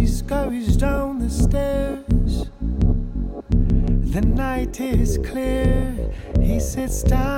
Embrace, he scurries down the stairs. The night is clear, he sits down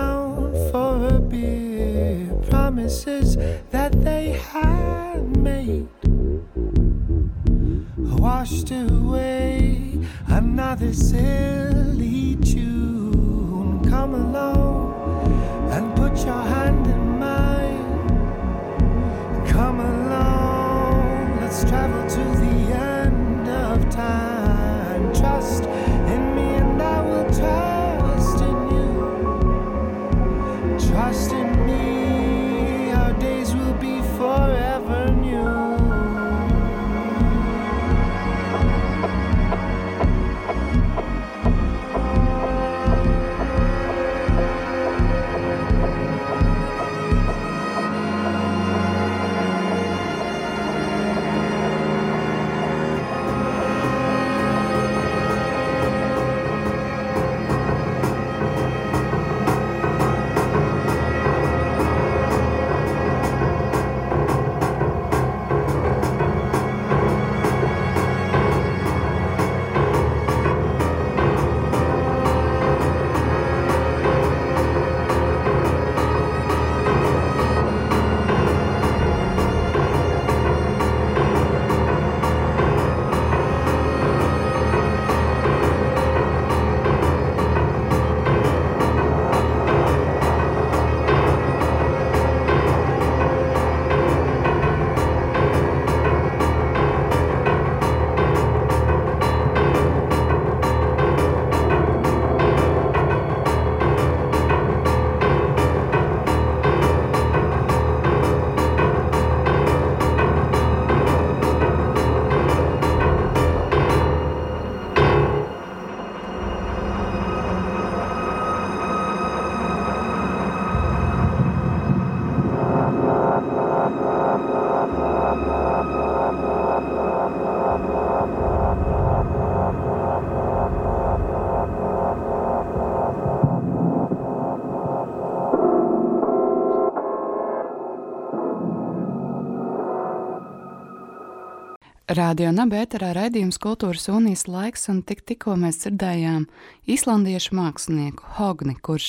Radio Nabērā raidījums Kultūras unijas laiks, un tik, tikko mēs dzirdējām islandiešu mākslinieku Hogni, kurš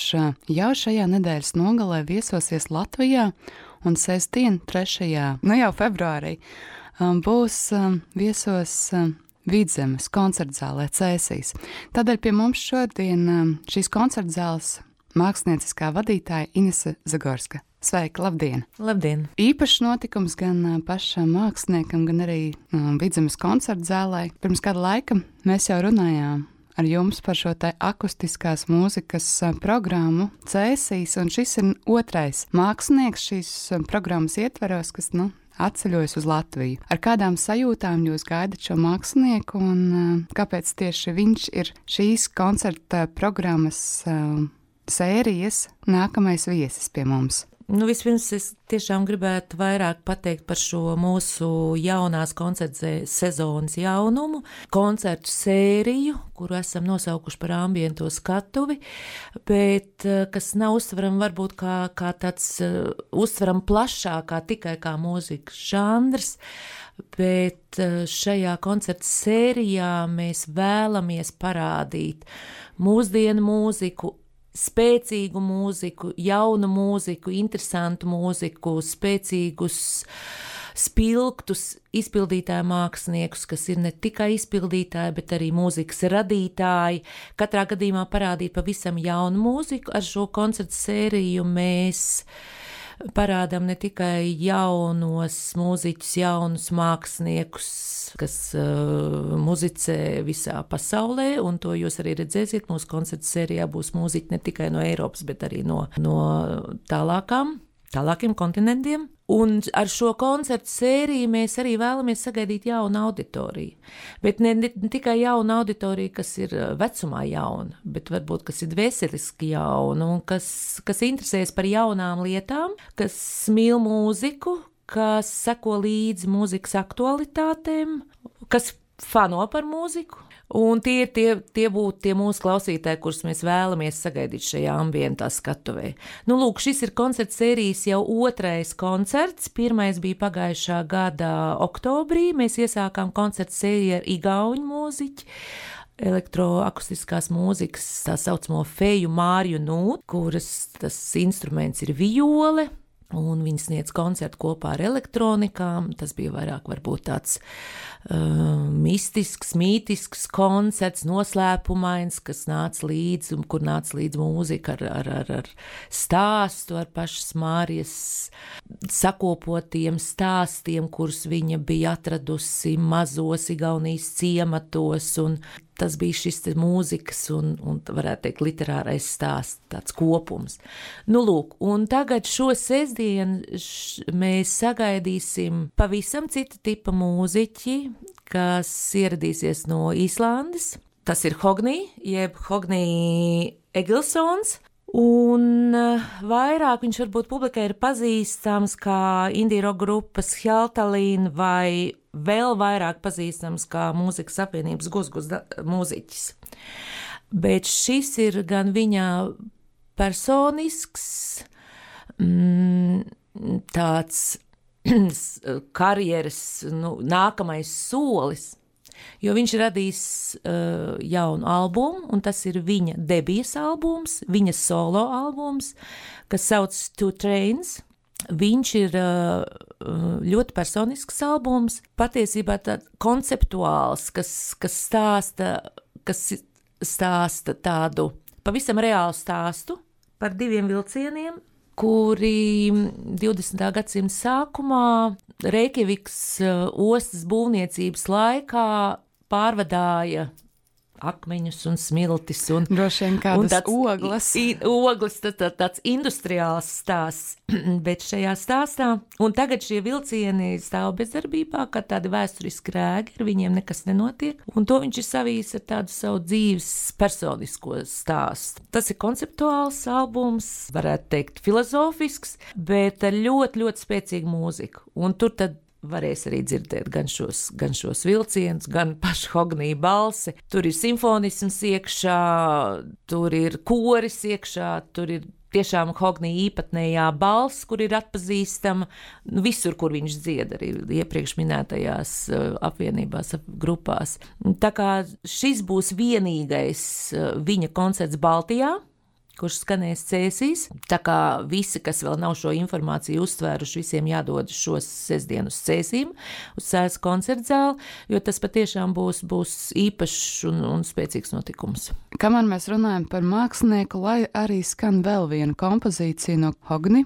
jau šajā nedēļas nogalē viesosies Latvijā un sestdien, 3. nu jau februārī, būs viesos Vidzemes koncertzālē Cēsīs. Tādēļ pie mums šodien šīs koncertzāles mākslinieckā vadītāja Inese Zagorska. Sveika, labdien! Labdien! Īpašs notikums gan pašam māksliniekam, gan arī um, Vidzemes koncertzālē. Pirms kāda laika mēs jau runājām ar jums par šo te akustiskās mūzikas programmu Cēsīs, un šis ir otrais mākslinieks šīs programmas ietveros, kas, nu, atceļojas uz Latviju. Ar kādām sajūtām jūs gaidat šo mākslinieku un uh, kāpēc tieši viņš ir šīs koncerta programmas uh, sērijas nākamais viesis pie mums? Nu, vispirms es tiešām gribētu vairāk pateikt par šo mūsu jaunās koncerta sezonas jaunumu, koncertu sēriju, kuru esam nosaukuši par ambiento skatuvi, bet eh, kas nav uztveram varbūt kā, kā tāds uh, uztveram plašāk, kā tikai kā mūzikas žanrs, bet uh, šajā koncerta sērijā mēs vēlamies parādīt mūsdienu mūziku, spēcīgu mūziku, jaunu mūziku, interesantu mūziku, spēcīgus, spilgtus izpildītāju māksliniekus, kas ir ne tikai izpildītāji, bet arī mūzikas radītāji. Katrā gadījumā parādīt pavisam jaunu mūziku. Ar šo koncertu sēriju mēs parādām ne tikai jaunos mūziķus, jaunus māksliniekus, kas uh, muzicē visā pasaulē, un to jūs arī redzēsiet. Mūsu koncerta sērijā būs mūziķi ne tikai no Eiropas, bet arī no, no tālākām, tālākiem kontinentiem. Un ar šo koncertu sēriju mēs arī vēlamies sagaidīt jaunu auditoriju. Bet ne, ne, ne tikai jaunu auditoriju, kas ir uh, vecumā jauna, bet varbūt kas ir veseliski jauna un kas, kas interesēs par jaunām lietām, kas mīl mūziku, kas seko līdzi mūzikas aktualitātēm, kas fano par mūziku. Un tie, tie, tie būtu tie mūsu klausītāji, kurus mēs vēlamies sagaidīt šajā ambientā skatuvē. Nu, lūk, šis ir koncerts sērijas jau otrais koncerts. Pirmais bija pagājušā gada oktobrī. Mēs iesākām koncertu sēriju ar igauņu mūziķu elektroakustiskās mūzikas, tā saucamo feju Māriju Nūtu, kuras tas instruments ir viole. Un viņi sniedz koncertu kopā ar elektronikām. Tas bija vairāk tāds uh, mistisks, mītisks koncerts, noslēpumains, kas nāca līdzi, kur nāca līdzi mūzika ar, ar, ar, ar stāstu, ar pašas Mārijas sakopotiem stāstiem, kurus viņa bija atradusi mazos Igaunijas ciematos, un tas bija šis mūzikas un, un varētu teikt, literārais stāsts, tāds kopums. Nu, lūk, un tagad šo sestdienu š, mēs sagaidīsim pavisam cita tipa mūziķi, kas ieradīsies no Īslandes. Tas ir Hognī, jeb Hognī Egilsons, Un uh, vairāk viņš varbūt publikai ir pazīstams kā indīro grupas Hjaltalīna vai vēl vairāk pazīstams kā mūzikas apvienības guzgus mūziķis. Bet šis ir gan viņa personisks, mm, tāds karjeras nu, nākamais solis jo viņš radīs uh, jaunu albumu, un tas ir viņa debijas albums, viņa solo albums, kas sauc Two Trains. Viņš ir uh, ļoti personisks albums, patiesībā tāds konceptuāls, kas, kas, stāsta, kas stāsta tādu pavisam reālu stāstu par diviem vilcieniem, kuri 20. gadsimta sākumā Reikjavikas uh, ostas būvniecības laikā pārvadāja akmeņus un smiltis. Un, Droši vien kādas tāds, ogles. I, ogles tā, tā, tāds industriāls stāsts, bet šajā stāstā, un tagad šie vilcieni stāv bezdarbībā, kā tādi vēsturiski rēgi, ar viņiem nekas nenotiek, un to viņš ir savījis ar tādu savu dzīves personisko stāstu. Tas ir konceptuāls albums, varētu teikt filozofisks, bet ar ļoti, ļoti spēcīgu mūziku, un tur tad varēs arī dzirdēt gan šos, gan šos vilcienus, gan pašu Hognija balsi. Tur ir simfonisms iekšā, tur ir koris iekšā, tur ir tiešām Hognija īpatnējā balss, kur ir atpazīstama nu, visur, kur viņš dzied, arī iepriekš minētajās uh, apvienībās, grupās. Tā kā šis būs vienīgais uh, viņa koncerts Baltijā, kurš skanēs cēsīs. Tā kā visi, kas vēl nav šo informāciju uztvēruši, visiem jādod šos sestdienu uz cēsīm, uz sēs koncertu zāli, jo tas patiešām būs, būs īpašs un, un spēcīgs notikums. Kamēr mēs runājam par mākslinieku, lai arī skan vēl viena kompozīcija no Hogni,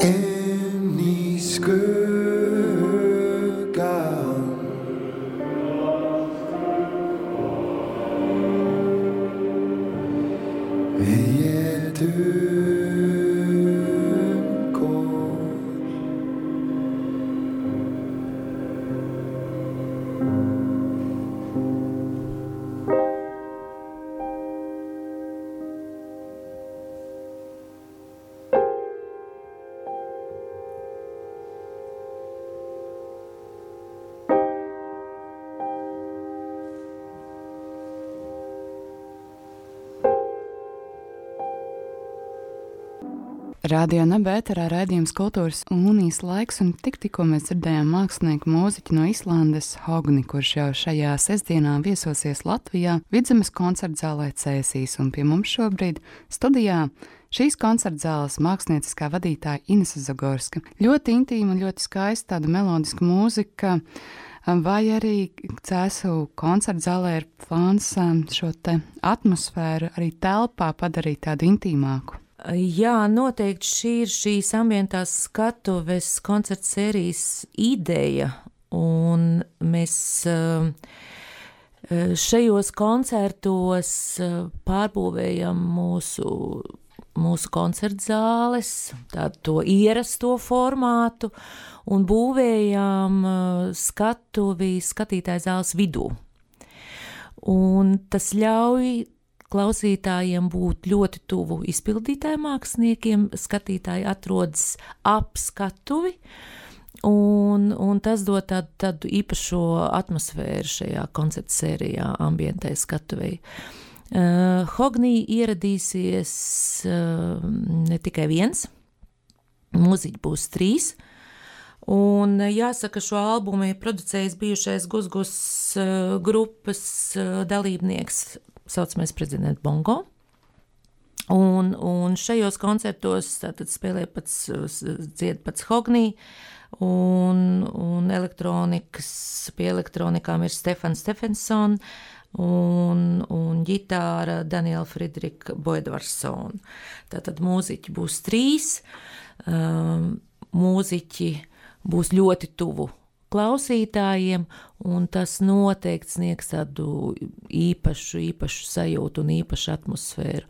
any skirt. Radio Nabērā raidījums kultūras un unijas laiks, un tik, tikko mēs dzirdējām mākslinieku mūziķu no Islandes Hogni, kurš jau šajā sestdienā viesosies Latvijā Vidzemes koncerta zālē Cēsīs, un pie mums šobrīd studijā Šīs koncerta zāles mākslinieckā vadītāja Inese Zagorska. Ļoti intīma un ļoti skaista tāda melodiska mūzika, vai arī cēsu koncerta zālē ir plāns um, šo atmosfēru arī telpā padarīt tādu intīmāku. Jā, noteikti šī ir šīs ambientās skatuves koncerta sērijas ideja, un mēs uh, šajos koncertos uh, pārbūvējam mūsu mūsu koncerta zāles, tādu to ierasto formātu, un būvējām uh, skatuvi skatītāju zāles vidū. Un tas ļauj klausītājiem būt ļoti tuvu izpildītāju māksliniekiem, skatītāji atrodas ap skatuvi, un, un tas dod tādu, tādu īpašo atmosfēru šajā koncerta sērijā, ambientē skatuvei. Uh, Uh, Hognī ieradīsies uh, ne tikai viens, mūziķi būs trīs. Un jāsaka, šo albumu ir producējis bijušais Gusgus grupas dalībnieks, saucamais prezidents Bongo. Un, un šajos koncertos tātad spēlē pats, dzied pats Hognī, un, un elektronikas, pie elektronikām ir Stefans Stefensons, un, un ģitāra Daniela Friedrika Boedvarsona. Tātad mūziķi būs trīs, um, mūziķi būs ļoti tuvu klausītājiem, un tas noteikti sniegs tādu īpašu, īpašu sajūtu un īpašu atmosfēru.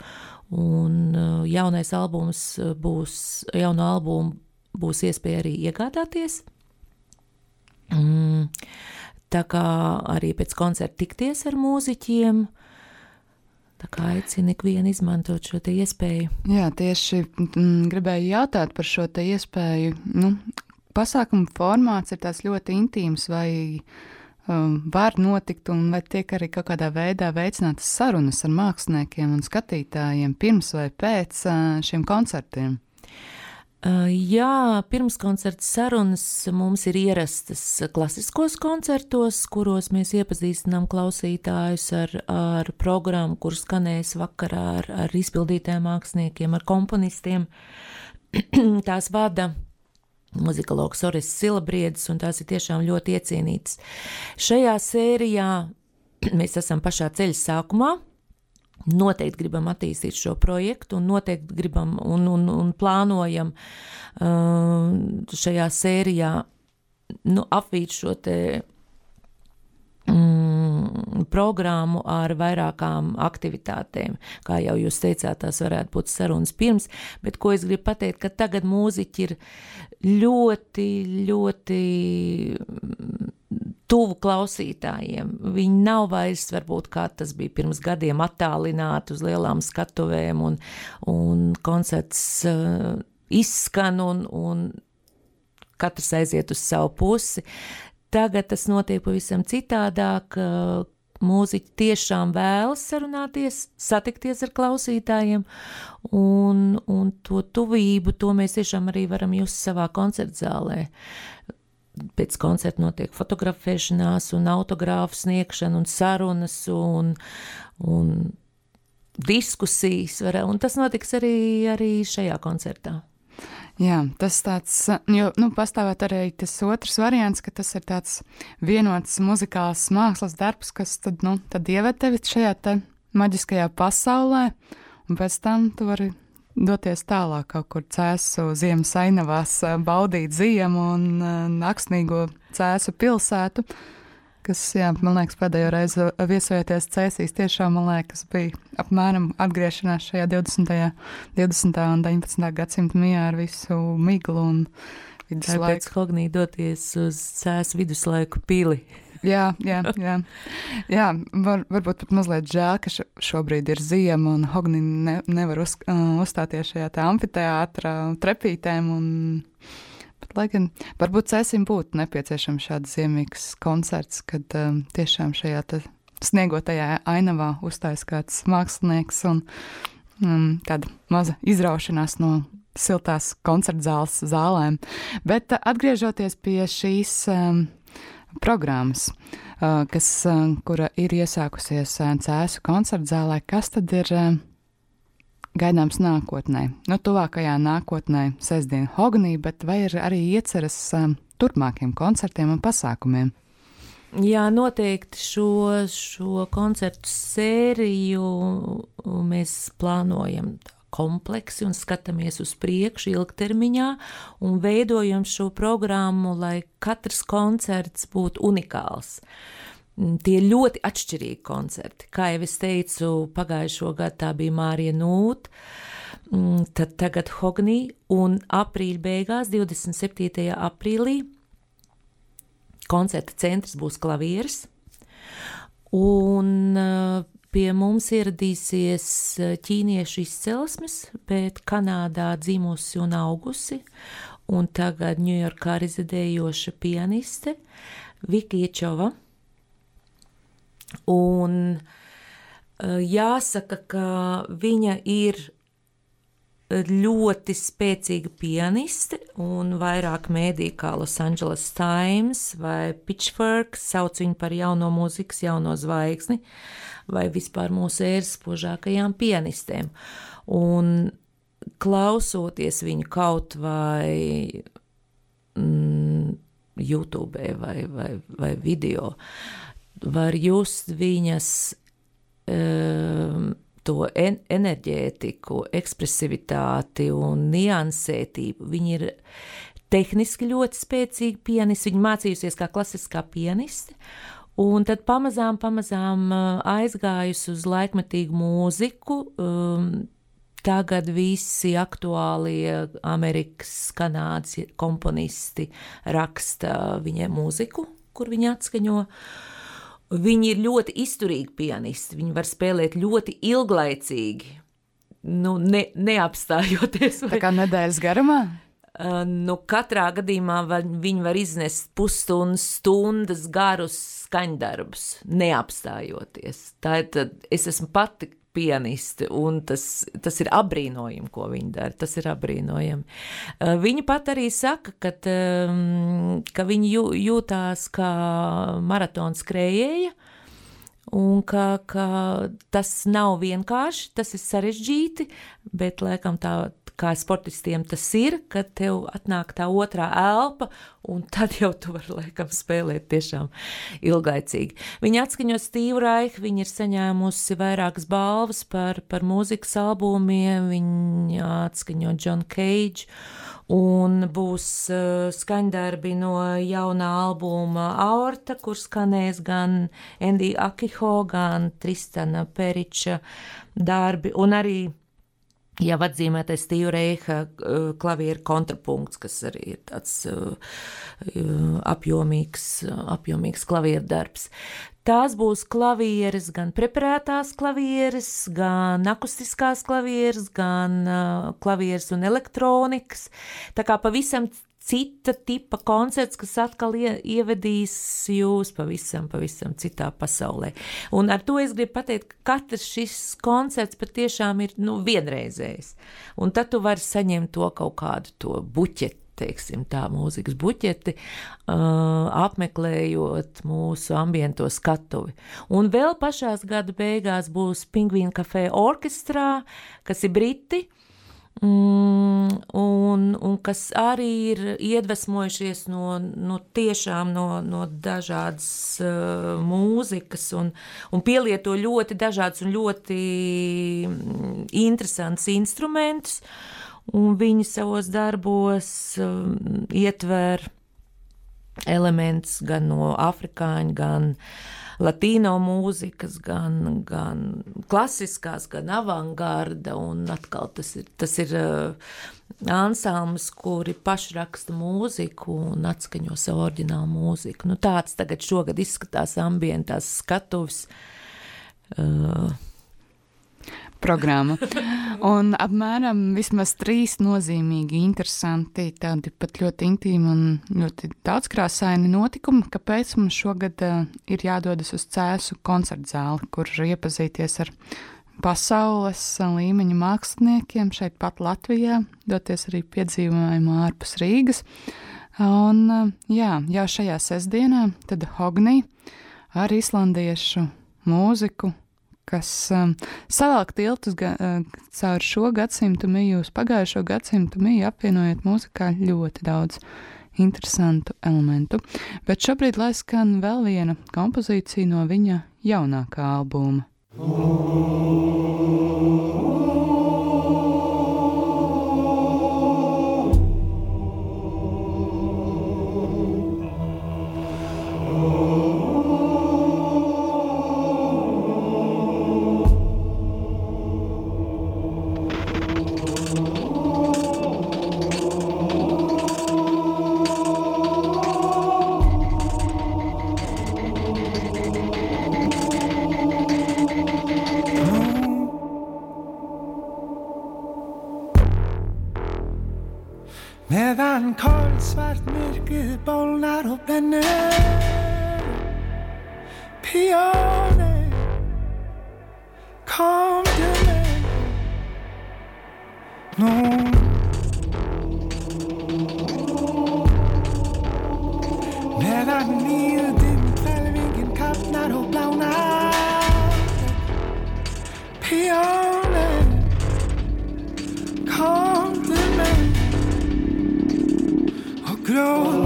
Un uh, jaunais albums būs, jaunu albumu būs iespēja arī iegādāties. Mm. Tā kā arī pēc koncerta tikties ar mūziķiem. Tā kā aicinu ikvienu izmantot šo iespēju. Jā, tieši m, mm, gribēju jautāt par šo iespēju. Nu, pasākuma formāts ir tāds ļoti intīms, vai um, var notikt, un vai tiek arī kaut kādā veidā veicinātas sarunas ar māksliniekiem un skatītājiem pirms vai pēc uh, šiem koncertiem? Jā, pirmskoncerta sarunas mums ir ierastas klasiskos koncertos, kuros mēs iepazīstinām klausītājus ar, ar programmu, kur skanēs vakarā ar, ar izpildītājiem māksliniekiem, ar komponistiem. Tās vada muzikologs Oris Silabriedis, un tās ir tiešām ļoti iecienītas. Šajā sērijā mēs esam pašā ceļa sākumā, noteikti gribam attīstīt šo projektu un noteikti gribam un, un, un plānojam uh, šajā sērijā nu, apvīt šo te programmu ar vairākām aktivitātēm. Kā jau jūs teicāt, tās varētu būt sarunas pirms, bet ko es gribu pateikt, ka tagad mūziķi ir ļoti, ļoti tuvu klausītājiem. Viņi nav vairs, varbūt, kā tas bija pirms gadiem, attālināti uz lielām skatuvēm, un, un koncerts uh, izskan, un, un katrs aiziet uz savu pusi. Tagad tas notiek pavisam citādāk. Uh, mūziķi tiešām vēlas sarunāties, satikties ar klausītājiem, un, un to tuvību, to mēs tiešām arī varam just savā koncerta zālē pēc koncerta notiek fotografēšanās, un autogrāfu sniegšana, un sarunas, un, un diskusijas. Var, un tas notiks arī, arī šajā koncertā. Jā, tas tāds, jo, nu, pastāvēt arī tas otrs variants, ka tas ir tāds vienots muzikāls mākslas darbs, kas tad, nu, tad ieved tevi šajā te maģiskajā pasaulē, un pēc tam tu vari doties tālāk, kaut kur cēsu ziemas ainavās, baudīt ziemu un naksnīgo cēsu pilsētu. Kas, jā, man liekas, pēdējo reizi viesojoties cēsīs, tiešām, man liekas, bija apmēram atgriešanās šajā 20. 20. un 19. gadsimta mijā ar visu miglu un viduslaiku. Pēc Hognī doties uz cēsu viduslaiku pili. Jā, jā, jā. jā var, varbūt pat mazliet žēl, ka šobrīd ir ziema un Hogni ne, nevar uz, uh, uzstāties šajā amfiteātrā trepītēm. Un, lai gan varbūt cēsim būtu nepieciešams šāds ziemīgs koncerts, kad um, tiešām šajā sniegotajā ainavā uzstājas kāds mākslinieks un um, tāda maza izraušanās no siltās koncerta zāles zālēm. Bet uh, atgriežoties pie šīs. Um, programmas, kas, kura ir iesākusies Cēsu koncerta zālē. Kas tad ir gaidāms nākotnē? Nu, tuvākajā nākotnē sestdien Hognī, bet vai ir arī ieceras turpmākiem koncertiem un pasākumiem? Jā, noteikti šo, šo koncertu sēriju mēs plānojam kompleksi un skatāmies uz priekšu ilgtermiņā un veidojam šo programmu, lai katrs koncerts būtu unikāls. Mm, tie ir ļoti atšķirīgi koncerti. Kā jau es teicu, pagājušo gadu tā bija Mārija Nūta, mm, tad tagad Hognī un aprīļa beigās, 27. aprīlī, koncerta centrs būs klavieris. Un uh, pie mums ieradīsies uh, ķīniešu izcelsmes, bet Kanādā dzimusi un augusi, un tagad Ņujorkā rezidējoša pianiste Vika Iečova. Un uh, jāsaka, ka viņa ir ļoti spēcīga pianiste, un vairāk mēdī kā Los Angeles Times vai Pitchfork sauc viņu par jauno mūzikas, jauno zvaigzni, vai vispār mūsu ēras spožākajām pianistēm. Un klausoties viņu kaut vai mm, YouTube vai, vai, vai video, var just viņas um, to en enerģētiku, ekspresivitāti un niansētību. Viņa ir tehniski ļoti spēcīga pianiste, viņa mācījusies kā klasiskā pianiste. Un tad pamazām, pamazām aizgājusi uz laikmetīgu mūziku. Um, Tagad visi aktuālie Amerikas, Kanādas komponisti raksta viņai mūziku, kur viņi atskaņo. Uh, Viņi ir ļoti izturīgi pianisti. Viņi var spēlēt ļoti ilglaicīgi, nu, ne, neapstājoties. Vai... Tā kā nedēļas garumā? Uh, nu, katrā gadījumā var, viņi var iznest pusstundas, stundas garus skaņdarbus, neapstājoties. Tā ir tad, es esmu pati pianisti, un tas, tas ir apbrīnojami, ko viņi dara. Tas ir apbrīnojami. Uh, viņa pat arī saka, ka, um, ka viņi jū, jūtās kā maratona skrējēja. Un ka, ka tas nav vienkārši, tas ir sarežģīti, bet laikam tā, kā sportistiem tas ir, kad tev atnāk tā otrā elpa, un tad jau tu vari laikam spēlēt tiešām ilgaicīgi. Viņa atskaņo Steve Raichu, viņa ir saņēmusi vairākas balvas par, par mūzikas albumiem, viņa atskaņo John Cage. Un būs uh, skaņdarbi no jaunā albuma Aorta, kur skanēs gan Endija Akiho, gan Tristana Periča darbi, un arī jau atzīmētais Steve Reicha klavieru kontrapunkts, kas arī ir tāds uh, uh, apjomīgs, apjomīgs klavieru darbs. Tās būs klavieres, gan preparētās klavieres, gan akustiskās klavieres, gan uh, klavieres un elektronikas. Tā kā pavisam cita tipa koncerts, kas atkal ie, ievedīs jūs pavisam, pavisam citā pasaulē. Un ar to es gribu pateikt, ka katrs šis koncerts patiešām ir nu, vienreizējs. Un tad tu vari saņemt to kaut kādu to buķeti teiksim, tā mūzikas buķeti, uh, apmeklējot mūsu ambiento skatuvi. Un vēl pašās gada beigās būs Pingvīna kafē orķestrā, kas ir briti. Mm, un, un kas arī ir iedvesmojušies no, no tiešām no, no dažādas uh, mūzikas un, un pielieto ļoti dažādus un ļoti mm, interesantus instrumentus. Un viņi savos darbos uh, ietver elements gan no afrikāņu, gan uh, latīno mūzikas, gan, gan klasiskās, gan avangarda, un atkal tas ir, tas ir uh, ansamblis, kuri paši raksta mūziku un atskaņo savu oriģinālu mūziku. Nu, tāds tagad šogad izskatās ambientās skatuves. Uh, programma. Un apmēram vismaz trīs nozīmīgi, interesanti, tādi pat ļoti intīmi un ļoti daudzkrāsaini notikumi, kāpēc mums šogad uh, ir jādodas uz Cēsu koncertu zāli, kur iepazīties ar pasaules līmeņa māksliniekiem šeit pat Latvijā, doties arī piedzīvojumā ārpus Rīgas. Un uh, jā, jau šajā sestdienā tad Hognī ar islandiešu mūziku kas um, savāk tiltus ga, uh, caur šo gadsimtu miju, uz pagājušo gadsimtu miju, apvienojot mūzikā ļoti daudz interesantu elementu. Bet šobrīd lai skan vēl viena kompozīcija no viņa jaunākā albuma. Meðan No. Never needed in felvingin kappnar og blánar Pjónin Komdu með Og gróð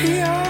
here.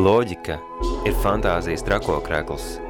Loģika ir fantāzijas trakokrekls.